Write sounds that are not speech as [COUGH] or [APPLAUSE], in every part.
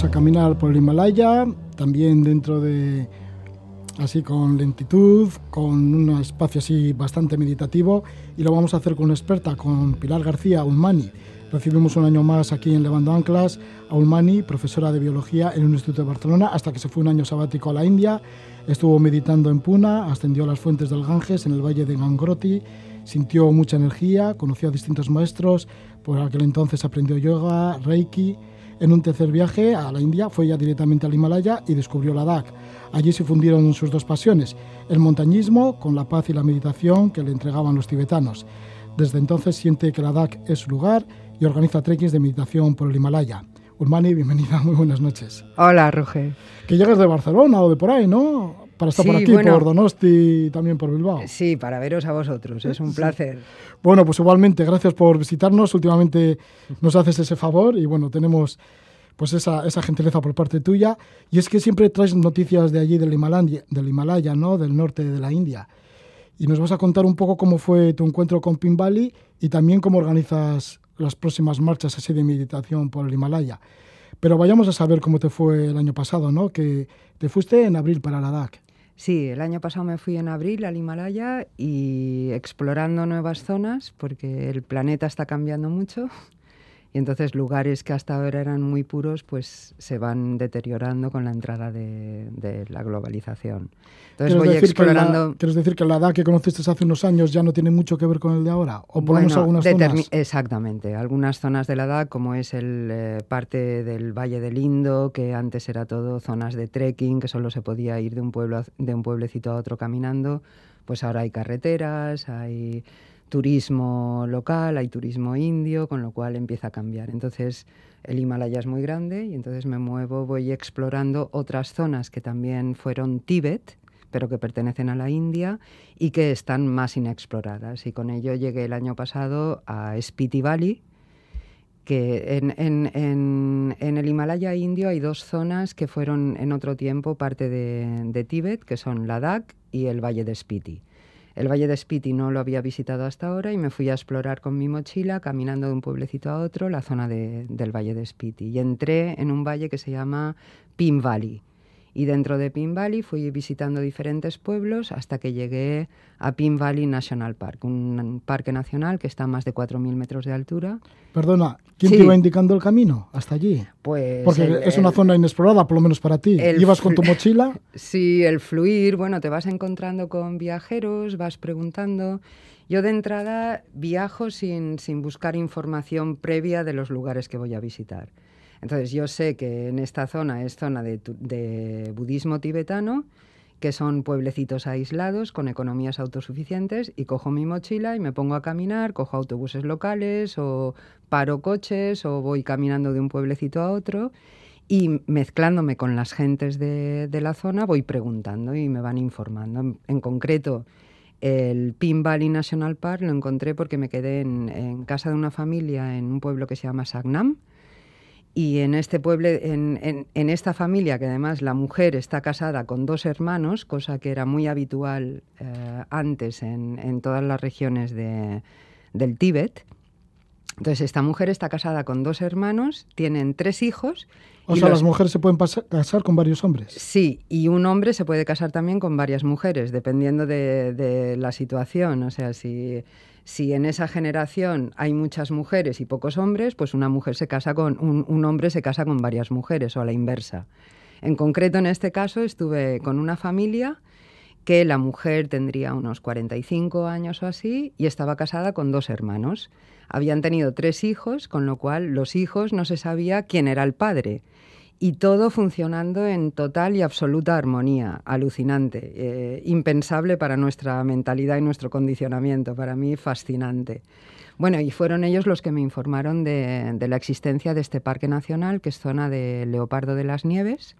vamos a caminar por el Himalaya, también dentro de así con lentitud, con un espacio así bastante meditativo y lo vamos a hacer con una experta, con Pilar García Ulmani. Recibimos un año más aquí en Levando Anclas a Ulmani, profesora de biología en el Instituto de Barcelona, hasta que se fue un año sabático a la India. Estuvo meditando en Puna, ascendió a las fuentes del Ganges en el valle de Gangroti, sintió mucha energía, conoció a distintos maestros, por aquel entonces aprendió yoga, reiki. En un tercer viaje a la India fue ya directamente al Himalaya y descubrió Ladakh. Allí se fundieron sus dos pasiones, el montañismo con la paz y la meditación que le entregaban los tibetanos. Desde entonces siente que Ladakh es su lugar y organiza trekkings de meditación por el Himalaya. Urmani, bienvenida, [LAUGHS] muy buenas noches. Hola, Roger. Que llegas de Barcelona o de por ahí, ¿no? Para estar por aquí, por Donosti y también por Bilbao. Sí, para veros a vosotros, es un placer. Bueno, pues igualmente, gracias por visitarnos. Últimamente nos haces ese favor y bueno, tenemos pues esa, esa gentileza por parte tuya. Y es que siempre traes noticias de allí, del Himalaya, del Himalaya, ¿no? Del norte de la India. Y nos vas a contar un poco cómo fue tu encuentro con Pimbali y también cómo organizas las próximas marchas así de meditación por el Himalaya. Pero vayamos a saber cómo te fue el año pasado, ¿no? Que te fuiste en abril para Ladakh. Sí, el año pasado me fui en abril al Himalaya y explorando nuevas zonas porque el planeta está cambiando mucho y entonces lugares que hasta ahora eran muy puros pues se van deteriorando con la entrada de, la globalización. Entonces voy explorando... ¿Quieres decir que la edad que conociste hace unos años ya no tiene mucho que ver con el de ahora? ¿O por menos algunas zonas? Exactamente. Algunas zonas de la edad, como es el eh, parte del Valle del Indo, que antes era todo zonas de trekking, que solo se podía ir de un, pueblo, de un pueblecito a otro caminando, pues ahora hay carreteras, hay turismo local, hay turismo indio, con lo cual empieza a cambiar. Entonces el Himalaya es muy grande y entonces me muevo, voy explorando otras zonas que también fueron Tíbet, pero que pertenecen a la India y que están más inexploradas. Y con ello llegué el año pasado a Spiti Valley, que en, en, en, el Himalaya indio hay dos zonas que fueron en otro tiempo parte de, de Tíbet, que son Ladakh y el Valle de Spiti. El Valle de Spiti no lo había visitado hasta ahora y me fui a explorar con mi mochila, caminando de un pueblecito a otro, la zona del Valle de Spiti. Y entré en un valle que se llama Pim Valley y dentro de Pin Valley fui visitando diferentes pueblos hasta que llegué a Pin Valley National Park, un parque nacional que está a más de 4.000 metros de altura. Perdona, ¿quién te iba indicando el camino hasta allí? Pues Porque es una zona inexplorada, por lo menos para ti. ¿Ibas con tu mochila? [LAUGHS] Sí, el fluir, bueno, te vas encontrando con viajeros, vas preguntando. Yo de entrada viajo sin, sin buscar información previa de los lugares que voy a visitar. Entonces yo sé que en esta zona es zona de, budismo tibetano, que son pueblecitos aislados con economías autosuficientes y cojo mi mochila y me pongo a caminar, cojo autobuses locales o paro coches o voy caminando de un pueblecito a otro y mezclándome con las gentes de, la zona voy preguntando y me van informando. En, concreto, el Pin Valley National Park lo encontré porque me quedé en, en, casa de una familia en un pueblo que se llama Sagnam, y en este pueblo, en, en, esta familia, que además la mujer está casada con dos hermanos, cosa que era muy habitual eh, antes en, en, todas las regiones de, del Tíbet. Entonces, esta mujer está casada con dos hermanos, tienen tres hijos. O sea, las mujeres se pueden casar con varios hombres. Sí, y un hombre se puede casar también con varias mujeres, dependiendo de, de la situación. O sea, si si en esa generación hay muchas mujeres y pocos hombres, pues una mujer se casa con un, hombre se casa con varias mujeres o a la inversa. En concreto, en este caso, estuve con una familia que la mujer tendría unos 45 años o así y estaba casada con dos hermanos. Habían tenido tres hijos, con lo cual los hijos no se sabía quién era el padre y todo funcionando en total y absoluta armonía, alucinante, eh, impensable para nuestra mentalidad y nuestro condicionamiento, para mí fascinante. Bueno, y fueron ellos los que me informaron de, la existencia de este parque nacional, que es zona de Leopardo de las Nieves.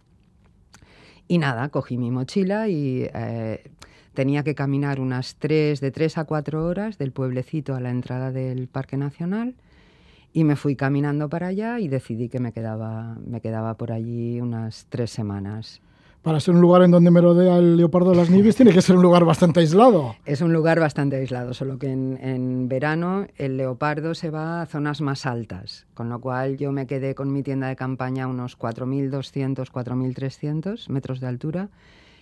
Y nada, cogí mi mochila y eh, tenía que caminar unas tres, de tres a cuatro horas del pueblecito a la entrada del parque nacional y me fui caminando para allá y decidí que me quedaba, me quedaba por allí unas tres semanas. para ser un lugar en donde merodea el leopardo de las nieves, tiene que ser un lugar bastante aislado. Es un lugar bastante aislado, solo que en, verano el leopardo se va a zonas más altas, con lo cual yo me quedé con mi tienda de campaña a unos 4.200, 4.300 metros de altura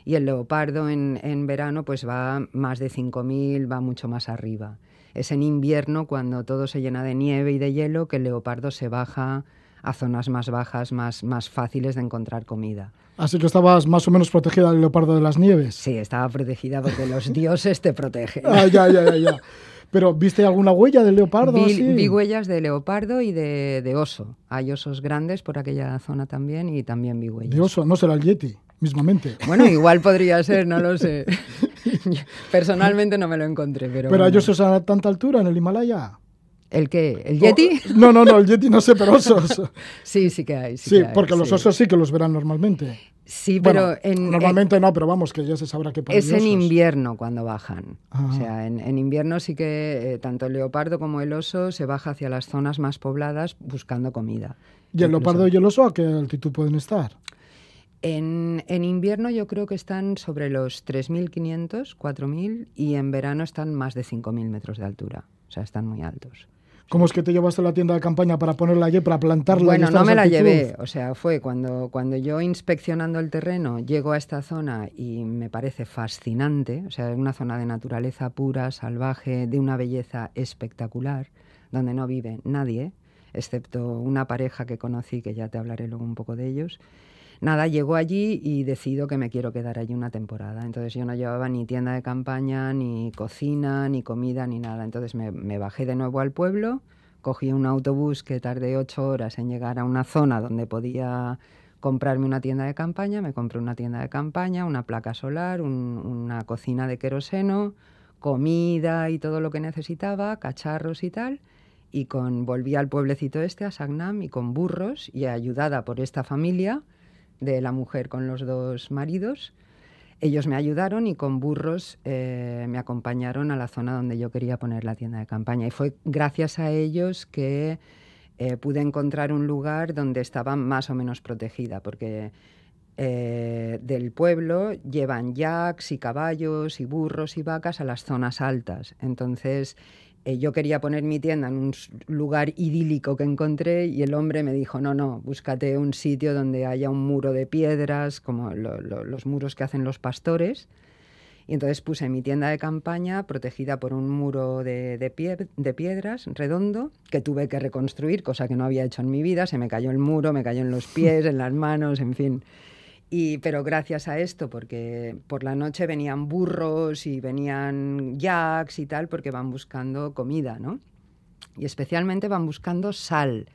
y el leopardo en, en verano pues va más de 5.000, va mucho más arriba. Es en invierno cuando todo se llena de nieve y de hielo que el leopardo se baja a zonas más bajas, más, más fáciles de encontrar comida. Así que estabas más o menos protegida del leopardo de las nieves. Sí, estaba protegida porque los [LAUGHS] dioses te protegen. ah, ya, ya, ya, ya. Pero ¿viste alguna huella del leopardo? Vi, huellas de leopardo y de, oso. Hay osos grandes por aquella zona también y también vi huellas. De oso, no será el Yeti, mismamente. Bueno, [LAUGHS] igual podría ser, no lo sé. [LAUGHS] Personalmente no me lo encontré, pero... ¿Pero hay osos a tanta altura en el Himalaya? ¿El qué? ¿El Yeti? [LAUGHS] no, no, no, el Yeti no sé, pero osos. sí, sí que hay. Sí, porque los osos sí que los verán normalmente. Sí, pero en, normalmente no, pero vamos, que ya se sabrá que Es en invierno cuando bajan. O sea, en, invierno sí que eh, tanto el leopardo como el oso se baja hacia las zonas más pobladas buscando comida. ¿Y el leopardo y el oso a qué altitud pueden estar? En, en invierno yo creo que están sobre los 3.500, 4.000 y en verano están más de 5.000 metros de altura. O sea, están muy altos. ¿Cómo es que te llevaste a la tienda de campaña para ponerla allí, para plantarla? Bueno, no me la llevé. O sea, fue cuando, cuando yo inspeccionando el terreno llego a esta zona y me parece fascinante. O sea, es una zona de naturaleza pura, salvaje, de una belleza espectacular, donde no vive nadie, excepto una pareja que conocí, que ya te hablaré luego un poco de ellos nada, llego allí y decido que me quiero quedar allí una temporada. Entonces yo no llevaba ni tienda de campaña, ni cocina, ni comida, ni nada. Entonces me, bajé de nuevo al pueblo, cogí un autobús que tardé ocho horas en llegar a una zona donde podía comprarme una tienda de campaña. Me compré una tienda de campaña, una placa solar, una cocina de queroseno, comida y todo lo que necesitaba, cacharros y tal y con volví al pueblecito este, a Sagnam, y con burros, y ayudada por esta familia, de la mujer con los dos maridos. Ellos me ayudaron y con burros eh, me acompañaron a la zona donde yo quería poner la tienda de campaña. Y fue gracias a ellos que eh, pude encontrar un lugar donde estaba más o menos protegida, porque eh, del pueblo llevan yaks y caballos y burros y vacas a las zonas altas. Entonces eh, yo quería poner mi tienda en un lugar idílico que encontré y el hombre me dijo, no, no, búscate un sitio donde haya un muro de piedras, como los muros que hacen los pastores. Y entonces puse mi tienda de campaña protegida por un muro de, de, piedras redondo que tuve que reconstruir, cosa que no había hecho en mi vida. Se me cayó el muro, me cayó en los pies, en las manos, en fin. Pero gracias a esto, porque por la noche venían burros y venían yaks y tal, porque van buscando comida, ¿no? Y especialmente van buscando sal.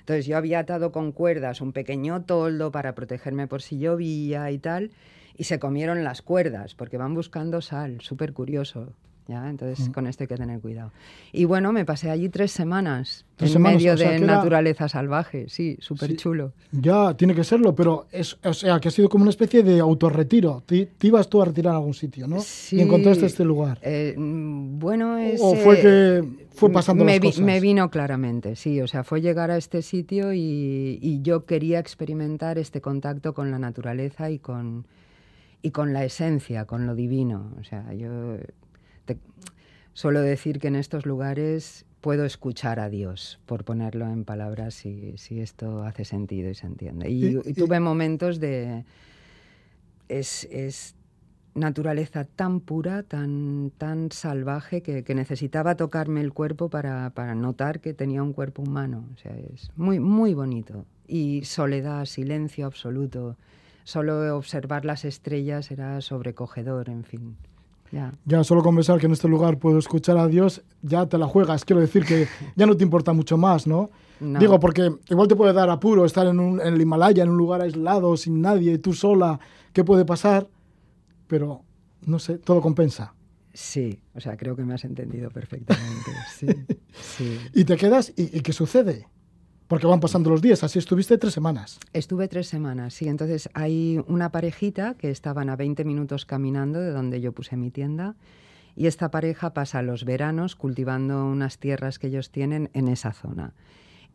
Entonces yo había atado con cuerdas un pequeño toldo para protegerme por si llovía y tal, y se comieron las cuerdas, porque van buscando sal, súper curioso. Entonces, mm. con esto hay que tener cuidado. Y bueno, me pasé allí tres semanas en medio de naturaleza salvaje, sí, súper chulo. Ya, tiene que serlo, pero es, o sea, que ha sido como una especie de autorretiro. Te, ibas tú a retirar a algún sitio, ¿no? Sí. Y encontraste este lugar. Eh, mm, bueno, es... ¿O fue que fue pasando me, las cosas? Me vino claramente, sí. O sea, fue llegar a este sitio y, y yo quería experimentar este contacto con la naturaleza y con, y con la esencia, con lo divino. O sea, yo suelo decir que en estos lugares puedo escuchar a Dios, por ponerlo en palabras, si, si esto hace sentido y se entiende. Y, tuve momentos de... Es, es, naturaleza tan pura, tan, tan salvaje, que, que necesitaba tocarme el cuerpo para, para, notar que tenía un cuerpo humano. O sea, es muy, muy bonito. Y soledad, silencio absoluto. Solo observar las estrellas era sobrecogedor, en fin. Ya. solo con pensar que en este lugar puedo escuchar a Dios, ya te la juegas. Quiero decir que ya no te importa mucho más, ¿no? Digo, porque igual te puede dar apuro estar en, un, en el Himalaya, en un lugar aislado, sin nadie, tú sola, ¿qué puede pasar? Pero, no sé, todo compensa. Sí, o sea, creo que me has entendido perfectamente. sí, [LAUGHS] sí. ¿Y te quedas? ¿Y, qué sucede? Porque van pasando los días, así estuviste tres semanas. Estuve tres semanas, sí. Entonces hay una parejita que estaban a 20 minutos caminando de donde yo puse mi tienda y esta pareja pasa los veranos cultivando unas tierras que ellos tienen en esa zona.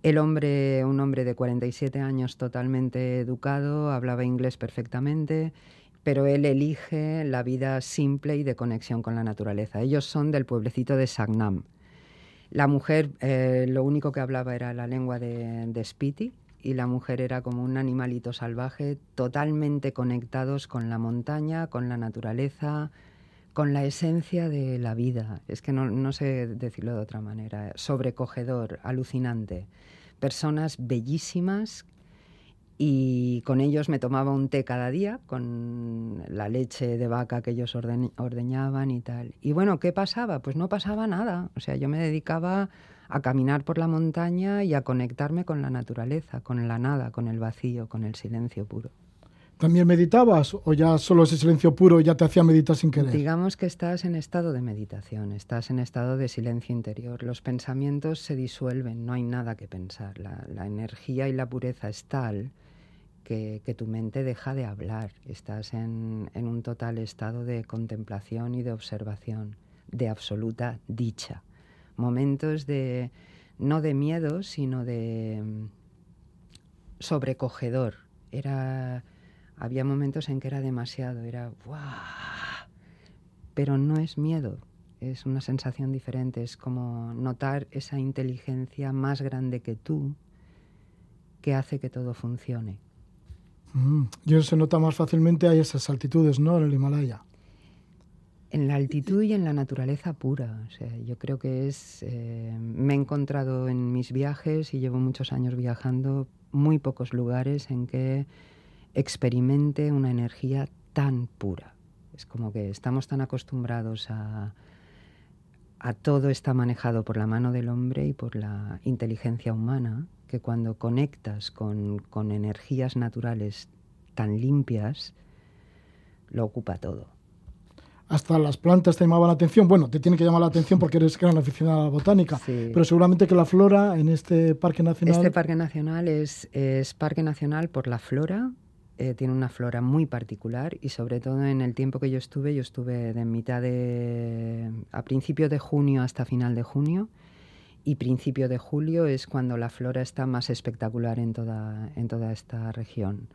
El hombre, un hombre de 47 años totalmente educado, hablaba inglés perfectamente, pero él elige la vida simple y de conexión con la naturaleza. Ellos son del pueblecito de Sagnam. La mujer eh, lo único que hablaba era la lengua de, de Spiti y la mujer era como un animalito salvaje, totalmente conectados con la montaña, con la naturaleza, con la esencia de la vida. Es que no, no sé decirlo de otra manera. Sobrecogedor, alucinante. Personas bellísimas y con ellos me tomaba un té cada día con la leche de vaca que ellos ordeñaban y tal. Y bueno, ¿qué pasaba? Pues no pasaba nada. O sea, yo me dedicaba a caminar por la montaña y a conectarme con la naturaleza, con la nada, con el vacío, con el silencio puro. ¿También meditabas o ya solo ese silencio puro ya te hacía meditar sin querer? Digamos que estás en estado de meditación, estás en estado de silencio interior. Los pensamientos se disuelven, no hay nada que pensar. La, energía y la pureza es tal que, tu mente deja de hablar. Estás en, en un total estado de contemplación y de observación, de absoluta dicha. Momentos de, no de miedo, sino de mm, sobrecogedor. Era había momentos en que era demasiado, era ¡guau! Pero no es miedo, es una sensación diferente, es como notar esa inteligencia más grande que tú que hace que todo funcione. Mm, y eso se nota más fácilmente a esas altitudes, ¿no? En el Himalaya. En la altitud y en la naturaleza pura. O sea, yo creo que es. Eh, me he encontrado en mis viajes y llevo muchos años viajando, muy pocos lugares en que experimente una energía tan pura. Es como que estamos tan acostumbrados a, a todo está manejado por la mano del hombre y por la inteligencia humana, que cuando conectas con, con energías naturales tan limpias, lo ocupa todo. Hasta las plantas te llamaban la atención. Bueno, te tiene que llamar la atención porque eres gran aficionada a la botánica. Pero seguramente que la flora en este parque nacional. Este parque nacional es, es parque nacional por la flora, eh, tiene una flora muy particular y sobre todo en el tiempo que yo estuve, yo estuve de mitad de... a principio de junio hasta final de junio y principio de julio es cuando la flora está más espectacular en toda, en toda esta región.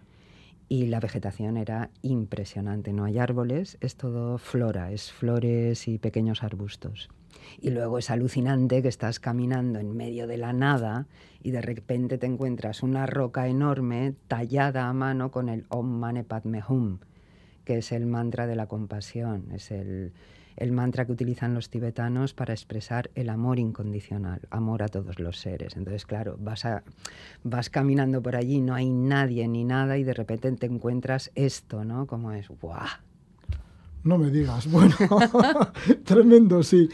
Y la vegetación era impresionante, no hay árboles, es todo flora, es flores y pequeños arbustos. Y luego es alucinante que estás caminando en medio de la nada y de repente te encuentras una roca enorme tallada a mano con el Om Mane Padme Hum, que es el mantra de la compasión, es el, el mantra que utilizan los tibetanos para expresar el amor incondicional, amor a todos los seres. Entonces, claro, vas, a, vas caminando por allí, no hay nadie ni nada y de repente te encuentras esto, ¿no? Como es, ¡guau! No me digas, [LAUGHS] bueno, [LAUGHS] tremendo, sí.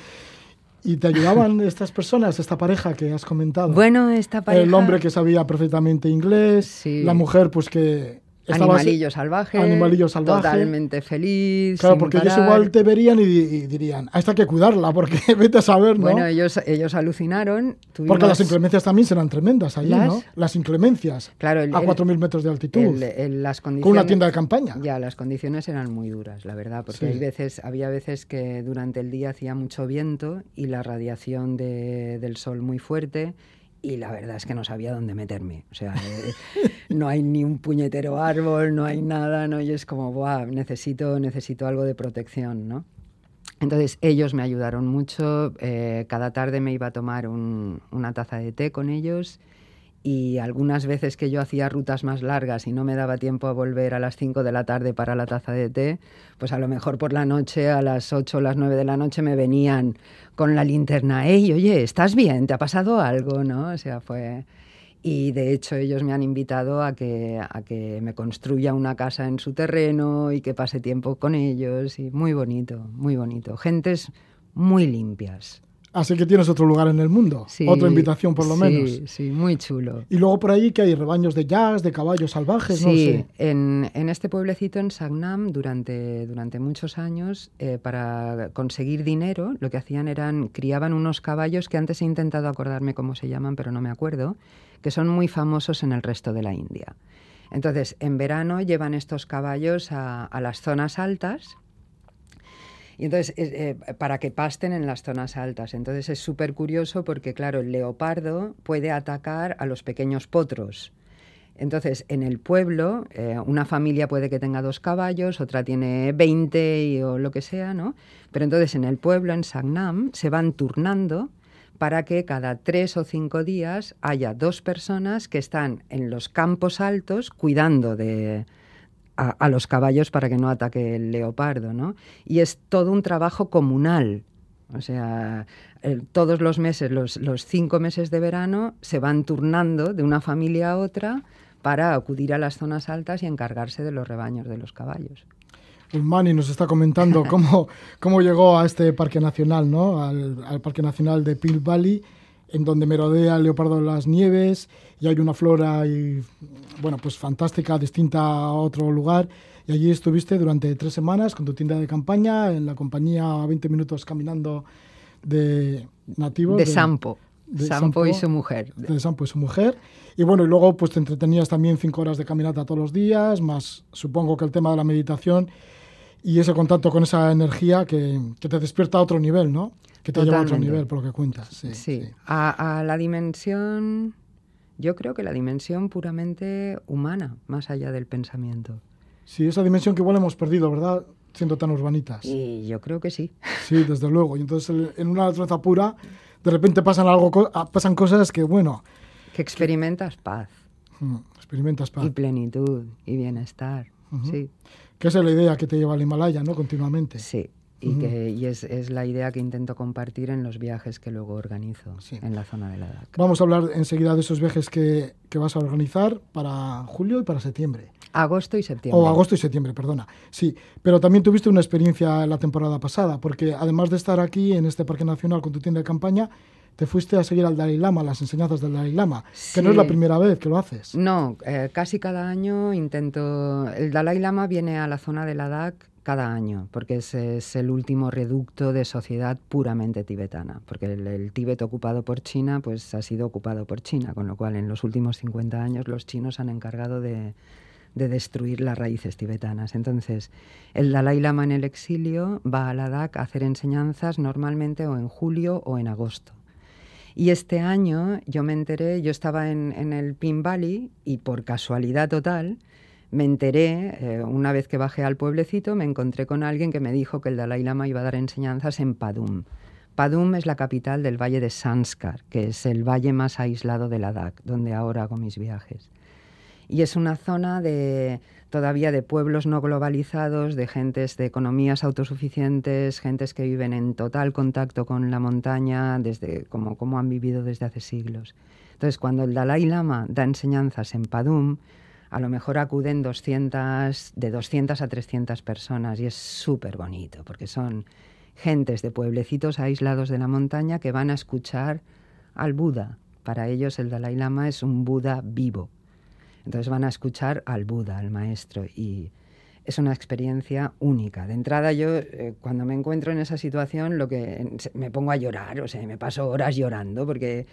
¿Y te ayudaban [LAUGHS] estas personas, esta pareja que has comentado? Bueno, esta pareja... El hombre que sabía perfectamente inglés, la mujer pues que Animalillo salvaje. Animalillo salvaje. Totalmente feliz. Claro, porque ellos igual te verían y, dirían, a esta hay que cuidarla, porque [LAUGHS] vete a saber, ¿no? Bueno, ellos, ellos alucinaron. Porque las inclemencias también serán tremendas allí, ¿no? Las inclemencias. Claro, a 4.000 metros de altitud. las condiciones, con una tienda de campaña. Ya, las condiciones eran muy duras, la verdad, porque hay veces, había veces que durante el día hacía mucho viento y la radiación del sol muy fuerte y la verdad es que no sabía dónde meterme. O sea, eh, no hay ni un puñetero árbol, no hay nada, ¿no? Y es como, Buah, necesito, necesito algo de protección, ¿no? Entonces ellos me ayudaron mucho, eh, cada tarde me iba a tomar una taza de té con ellos y algunas veces que yo hacía rutas más largas y no me daba tiempo a volver a las 5 de la tarde para la taza de té, pues a lo mejor por la noche, a las 8 o las 9 de la noche me venían con la linterna, hey, oye, ¿estás bien? ¿Te ha pasado algo? ¿No? O sea, fue... Y de hecho ellos me han invitado a que, a que me construya una casa en su terreno y que pase tiempo con ellos. Y muy bonito, muy bonito. Gentes muy limpias. Así que tienes otro lugar en el mundo, otra invitación por lo menos. Sí, sí, muy chulo. Y luego por ahí que hay rebaños de jazz, de caballos salvajes, sí, no sé. En, en este pueblecito en Sagnam, durante, durante muchos años, eh, para conseguir dinero, lo que hacían eran, criaban unos caballos que antes he intentado acordarme cómo se llaman, pero no me acuerdo, que son muy famosos en el resto de la India. Entonces, en verano llevan estos caballos a, a las zonas altas Y entonces, eh, para que pasten en las zonas altas. Entonces es súper curioso porque, claro, el leopardo puede atacar a los pequeños potros. Entonces, en el pueblo, eh, una familia puede que tenga dos caballos, otra tiene 20 o lo que sea, ¿no? Pero entonces en el pueblo, en Sagnam, se van turnando para que cada tres o cinco días haya dos personas que están en los campos altos cuidando de, a, los caballos para que no ataque el leopardo, ¿no? Y es todo un trabajo comunal. O sea, todos los meses, los, los cinco meses de verano, se van turnando de una familia a otra para acudir a las zonas altas y encargarse de los rebaños de los caballos. Ulmani nos está comentando [LAUGHS] cómo, cómo llegó a este parque nacional, ¿no? al, parque nacional de Peel Valley, en donde merodea el leopardo de las nieves y hay una flora y, bueno, pues fantástica, distinta a otro lugar. Y allí estuviste durante tres semanas con tu tienda de campaña, en la compañía a 20 minutos caminando de nativos. De, Sampo. De Sampo, y su mujer. De Sampo y su mujer. Y bueno, y luego pues te entretenías también cinco horas de caminata todos los días, más supongo que el tema de la meditación y ese contacto con esa energía que, que te despierta a otro nivel, ¿no? Que te lleva a otro nivel, por lo que cuentas. Sí, sí. A, a, la dimensión, yo creo que la dimensión puramente humana, más allá del pensamiento. Sí, esa dimensión que igual hemos perdido, ¿verdad? Siendo tan urbanitas. Y yo creo que sí. Sí, desde luego. Y entonces en una naturaleza pura, de repente pasan, algo, pasan cosas que, bueno, que experimentas paz. Mm, experimentas paz. Y plenitud y bienestar. Sí. Que esa es la idea que te lleva al Himalaya, ¿no? Continuamente. Sí. Y, que, y es, es, la idea que intento compartir en los viajes que luego organizo en la zona de Ladakh. Vamos a hablar enseguida de esos viajes que, que, vas a organizar para julio y para septiembre. Agosto y septiembre. O agosto y septiembre, perdona. Sí, pero también tuviste una experiencia la temporada pasada, porque además de estar aquí en este Parque Nacional con tu tienda de campaña, te fuiste a seguir al Dalai Lama, las enseñanzas del Dalai Lama, que no es la primera vez que lo haces. No, eh, casi cada año intento... El Dalai Lama viene a la zona de Ladakh cada año, porque es, es el último reducto de sociedad puramente tibetana, porque el, Tíbet ocupado por China pues ha sido ocupado por China, con lo cual en los últimos 50 años los chinos han encargado de, de destruir las raíces tibetanas. Entonces, el Dalai Lama en el exilio va a Ladakh a hacer enseñanzas normalmente o en julio o en agosto. Y este año yo me enteré, yo estaba en, el Pin Valley y por casualidad total me enteré, eh, una vez que bajé al pueblecito, me encontré con alguien que me dijo que el Dalai Lama iba a dar enseñanzas en Padum. Padum es la capital del valle de Sanskar, que es el valle más aislado de Ladakh, donde ahora hago mis viajes. Y es una zona de, todavía de pueblos no globalizados, de gentes de economías autosuficientes, gentes que viven en total contacto con la montaña, desde como, como han vivido desde hace siglos. Entonces, cuando el Dalai Lama da enseñanzas en Padum, a lo mejor acuden 200, de 200 a 300 personas y es súper bonito, porque son gentes de pueblecitos aislados de la montaña que van a escuchar al Buda. Para ellos el Dalai Lama es un Buda vivo. Entonces van a escuchar al Buda, al maestro, y es una experiencia única. De entrada yo, eh, cuando me encuentro en esa situación, lo que me pongo a llorar, o sea, me paso horas llorando, porque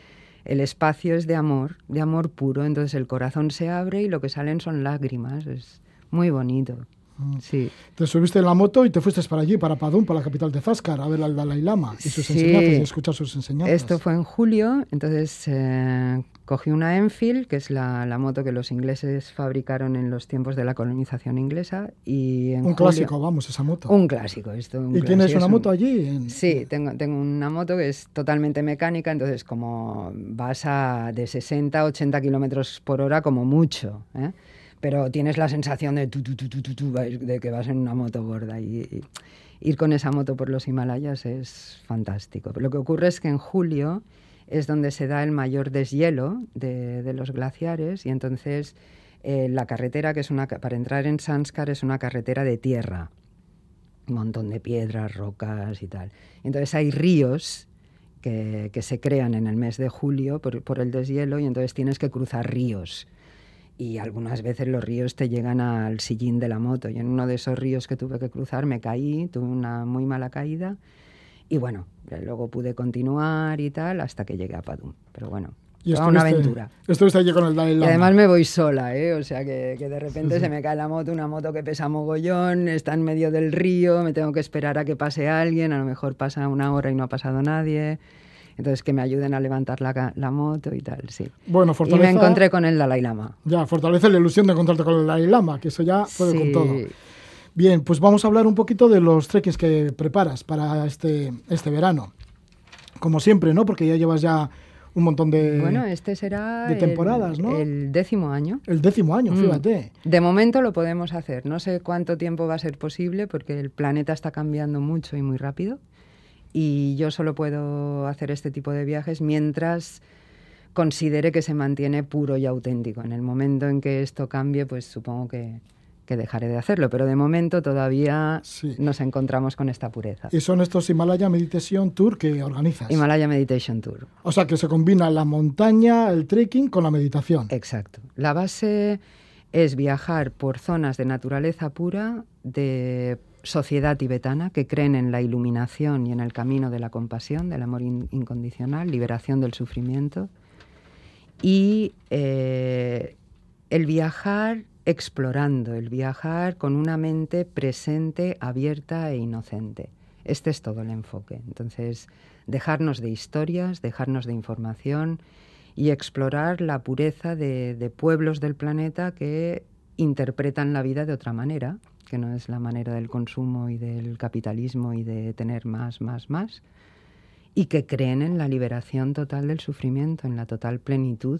el espacio es de amor, de amor puro, entonces el corazón se abre y lo que salen son lágrimas, es muy bonito. Mm. Sí. Te subiste en la moto y te fuiste para allí, para Padum, para la capital de Zaskar, a ver al Dalai Lama y sus enseñanzas y escuchar sus enseñanzas. Esto fue en julio, entonces eh, Cogí una Enfield, que es la, moto que los ingleses fabricaron en los tiempos de la colonización inglesa. Y un clásico, vamos, esa moto. Un clásico. Esto, ¿Y tienes una moto allí? Sí, tengo, tengo una moto que es totalmente mecánica, entonces como vas a de 60 a 80 kilómetros por hora como mucho. ¿eh? Pero tienes la sensación de, que vas en una moto gorda y ir con esa moto por los Himalayas es fantástico. Lo que ocurre es que en julio es donde se da el mayor deshielo de, los glaciares y entonces eh, la carretera, que es una, para entrar en Sanskar, es una carretera de tierra, un montón de piedras, rocas y tal. Entonces hay ríos que, se crean en el mes de julio por, el deshielo y entonces tienes que cruzar ríos. Y algunas veces los ríos te llegan al sillín de la moto. Y en uno de esos ríos que tuve que cruzar me caí, tuve una muy mala caída y bueno, luego pude continuar y tal hasta que llegué a Padum. Pero bueno, Y una aventura. Allí con el Dalai Lama. Y además me voy sola, ¿eh? O sea que, de repente se me cae la moto, una moto que pesa mogollón, está en medio del río, me tengo que esperar a que pase alguien, a lo mejor pasa una hora y no ha pasado nadie. Entonces, que me ayuden a levantar la, la moto y tal, sí. Bueno, fortaleza... Y me encontré con el Dalai Lama. Ya, fortalece la ilusión de encontrarte con el Dalai Lama, que eso ya puede con todo. Bien, pues vamos a hablar un poquito de los trekkings que preparas para este, este verano. Como siempre, ¿no? Porque ya llevas ya un montón de Bueno, este será de temporadas, el, ¿no? El décimo año. El décimo año, mm. fíjate. De momento lo podemos hacer. No sé cuánto tiempo va a ser posible porque el planeta está cambiando mucho y muy rápido. Y yo solo puedo hacer este tipo de viajes mientras considere que se mantiene puro y auténtico. En el momento en que esto cambie, pues supongo que, que dejaré de hacerlo, pero de momento todavía nos encontramos con esta pureza. Y son estos Himalaya Meditation Tour que organizas. Himalaya Meditation Tour. O sea que se combina la montaña, el trekking con la meditación. Exacto. La base es viajar por zonas de naturaleza pura de sociedad tibetana que creen en la iluminación y en el camino de la compasión, del amor incondicional, liberación del sufrimiento. Y eh, el viajar explorando, el viajar con una mente presente, abierta e inocente. Este es todo el enfoque. Entonces, dejarnos de historias, dejarnos de información y explorar la pureza de, pueblos del planeta que interpretan la vida de otra manera, que no es la manera del consumo y del capitalismo y de tener más, más, más, y que creen en la liberación total del sufrimiento, en la total plenitud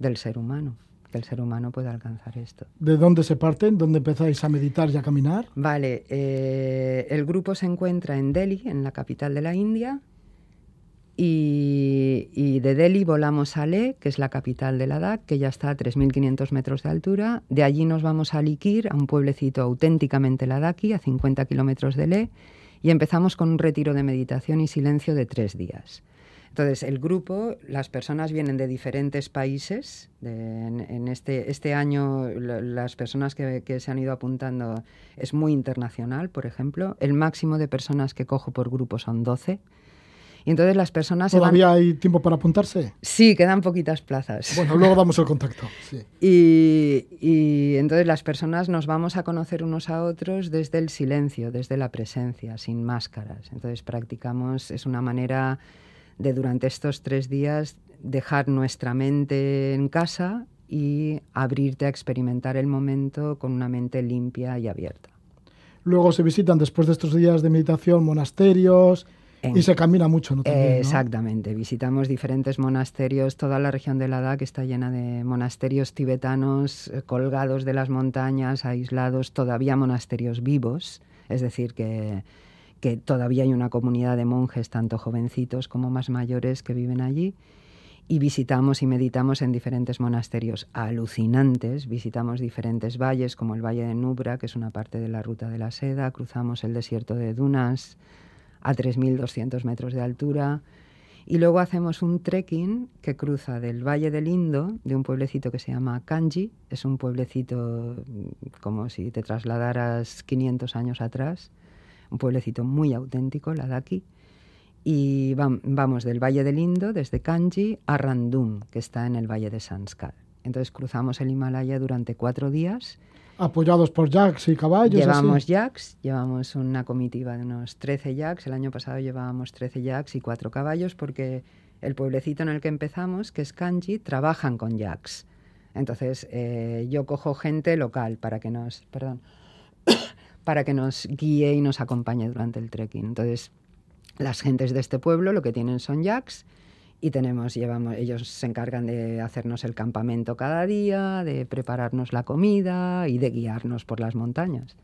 del ser humano que el ser humano pueda alcanzar esto. ¿De dónde se parten? ¿Dónde empezáis a meditar y a caminar? Vale, eh, el grupo se encuentra en Delhi, en la capital de la India, y, de Delhi volamos a Leh, que es la capital de Ladakh, que ya está a 3.500 metros de altura. De allí nos vamos a Likir, a un pueblecito auténticamente ladaki, a 50 kilómetros de Leh, y empezamos con un retiro de meditación y silencio de tres días. Entonces, el grupo, las personas vienen de diferentes países. en, este, este año, las personas que, se han ido apuntando es muy internacional, por ejemplo. El máximo de personas que cojo por grupo son 12. Y entonces las personas... ¿Todavía hay tiempo para apuntarse? Sí, quedan poquitas plazas. Bueno, luego damos el contacto. [LAUGHS] Y, y, entonces las personas nos vamos a conocer unos a otros desde el silencio, desde la presencia, sin máscaras. Entonces practicamos, es una manera de durante estos tres días dejar nuestra mente en casa y abrirte a experimentar el momento con una mente limpia y abierta. Luego se visitan después de estos días de meditación monasterios y se camina mucho, ¿no? exactamente, visitamos diferentes monasterios, toda la región de Ladakh está llena de monasterios tibetanos eh, colgados de las montañas, aislados, todavía monasterios vivos, es decir, que que todavía hay una comunidad de monjes, tanto jovencitos como más mayores, que viven allí. Y visitamos y meditamos en diferentes monasterios alucinantes. Visitamos diferentes valles, como el Valle de Nubra, que es una parte de la Ruta de la Seda. Cruzamos el desierto de Dunas a 3.200 metros de altura. Y luego hacemos un trekking que cruza del Valle del Indo, de un pueblecito que se llama Kanji. Es un pueblecito mm, como si te trasladaras 500 años atrás un pueblecito muy auténtico, la aquí. Y vamos del Valle del Indo, desde Kanji, a Randum, que está en el Valle de Sanskar. Entonces cruzamos el Himalaya durante cuatro días. Apoyados por yaks y caballos. Llevamos yaks, llevamos una comitiva de unos 13 yaks. El año pasado llevábamos 13 yaks y cuatro caballos porque el pueblecito en el que empezamos, que es Kanji, trabajan con yaks. Entonces eh, yo cojo gente local para que nos... [COUGHS] Para que nos guíe y nos acompañe durante el trekking. Entonces, las gentes de este pueblo lo que tienen son yaks y tenemos, llevamos, ellos se encargan de hacernos el campamento cada día, de prepararnos la comida y de guiarnos por las montañas.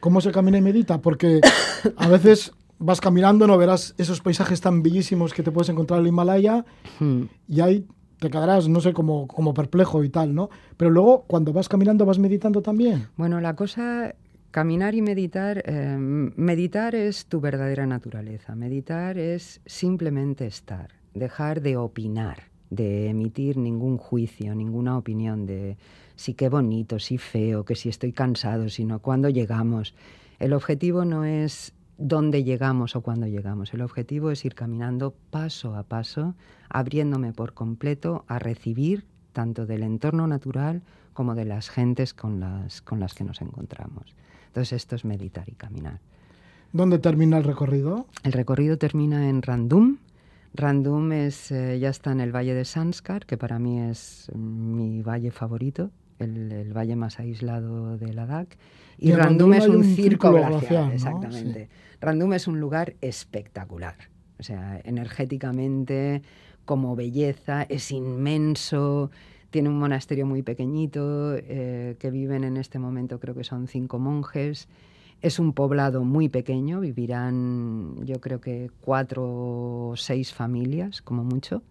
¿Cómo se camina y medita? Porque a veces vas caminando, no verás esos paisajes tan bellísimos que te puedes encontrar en el Himalaya hmm. y ahí te quedarás, no sé, como, como perplejo y tal, ¿no? Pero luego, cuando vas caminando, vas meditando también. Bueno, la cosa Caminar y meditar, eh, meditar es tu verdadera naturaleza. Meditar es simplemente estar, dejar de opinar, de emitir ningún juicio, ninguna opinión de si qué bonito, si feo, que si estoy cansado, sino cuando llegamos. El objetivo no es dónde llegamos o cuándo llegamos. El objetivo es ir caminando paso a paso, abriéndome por completo a recibir tanto del entorno natural como de las gentes con las, con las que nos encontramos. Entonces esto es meditar y caminar. ¿Dónde termina el recorrido? El recorrido termina en Randum. Randum es, eh, ya está en el valle de Sanskar, que para mí es mi valle favorito, el, valle más aislado de Ladakh. Y, Randum, es un, circo glacial, exactamente. Randum es un lugar espectacular, o sea, energéticamente, como belleza, es inmenso, tiene un monasterio muy pequeñito, eh, que viven en este momento creo que son cinco monjes. Es un poblado muy pequeño, vivirán yo creo que cuatro o seis familias como mucho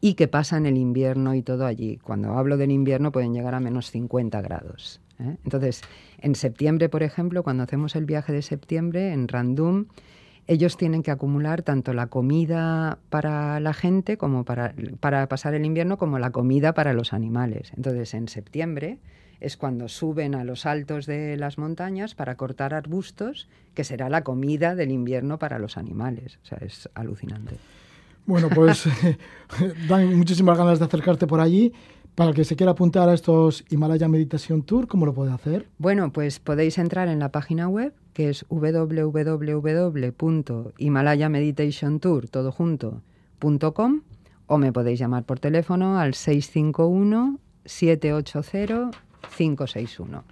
y que pasan el invierno y todo allí. Cuando hablo del invierno pueden llegar a menos 50 grados. ¿eh? Entonces, en septiembre, por ejemplo, cuando hacemos el viaje de septiembre en Randum, ellos tienen que acumular tanto la comida para la gente como para, para pasar el invierno como la comida para los animales. Entonces, en septiembre es cuando suben a los altos de las montañas para cortar arbustos, que será la comida del invierno para los animales. O sea, es alucinante. Bueno, pues [LAUGHS] [LAUGHS] dan muchísimas ganas de acercarte por allí. Para el que se quiera apuntar a estos Himalaya Meditation Tour, ¿cómo lo puede hacer? Bueno, pues podéis entrar en la página web que es www.himalayameditationtour.com o me podéis llamar por teléfono al 651 780 561.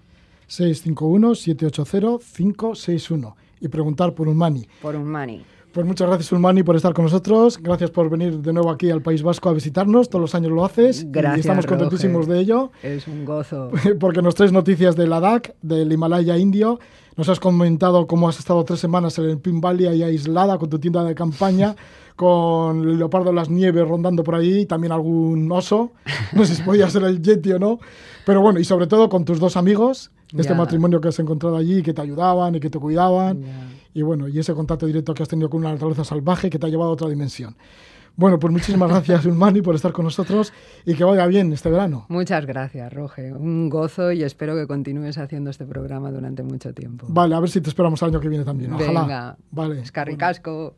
651 780 561 y preguntar por un mani. Por un mani. Pues muchas gracias, Ulmani, por estar con nosotros. Gracias por venir de nuevo aquí al País Vasco a visitarnos. Todos los años lo haces. Gracias. Y estamos contentísimos de ello. Es un gozo. [LAUGHS] Porque nos traes noticias de Ladakh, del Himalaya indio. Nos has comentado cómo has estado tres semanas en el Pin Valley ahí aislada con tu tienda de campaña, [LAUGHS] con el leopardo de las nieves rondando por ahí, y también algún oso. No sé si podía ser el Yeti o no. Pero bueno, y sobre todo con tus dos amigos, este matrimonio que has encontrado allí, que te ayudaban y que te cuidaban. Y bueno, y ese contacto directo que has tenido con una naturaleza salvaje que te ha llevado a otra dimensión. Bueno, pues muchísimas gracias, [LAUGHS] Ulmani, por estar con nosotros y que vaya bien este verano. Muchas gracias, Roge. Un gozo y espero que continúes haciendo este programa durante mucho tiempo. Vale, a ver si te esperamos el año que viene también. Ojalá. Venga, vale. Escarricasco.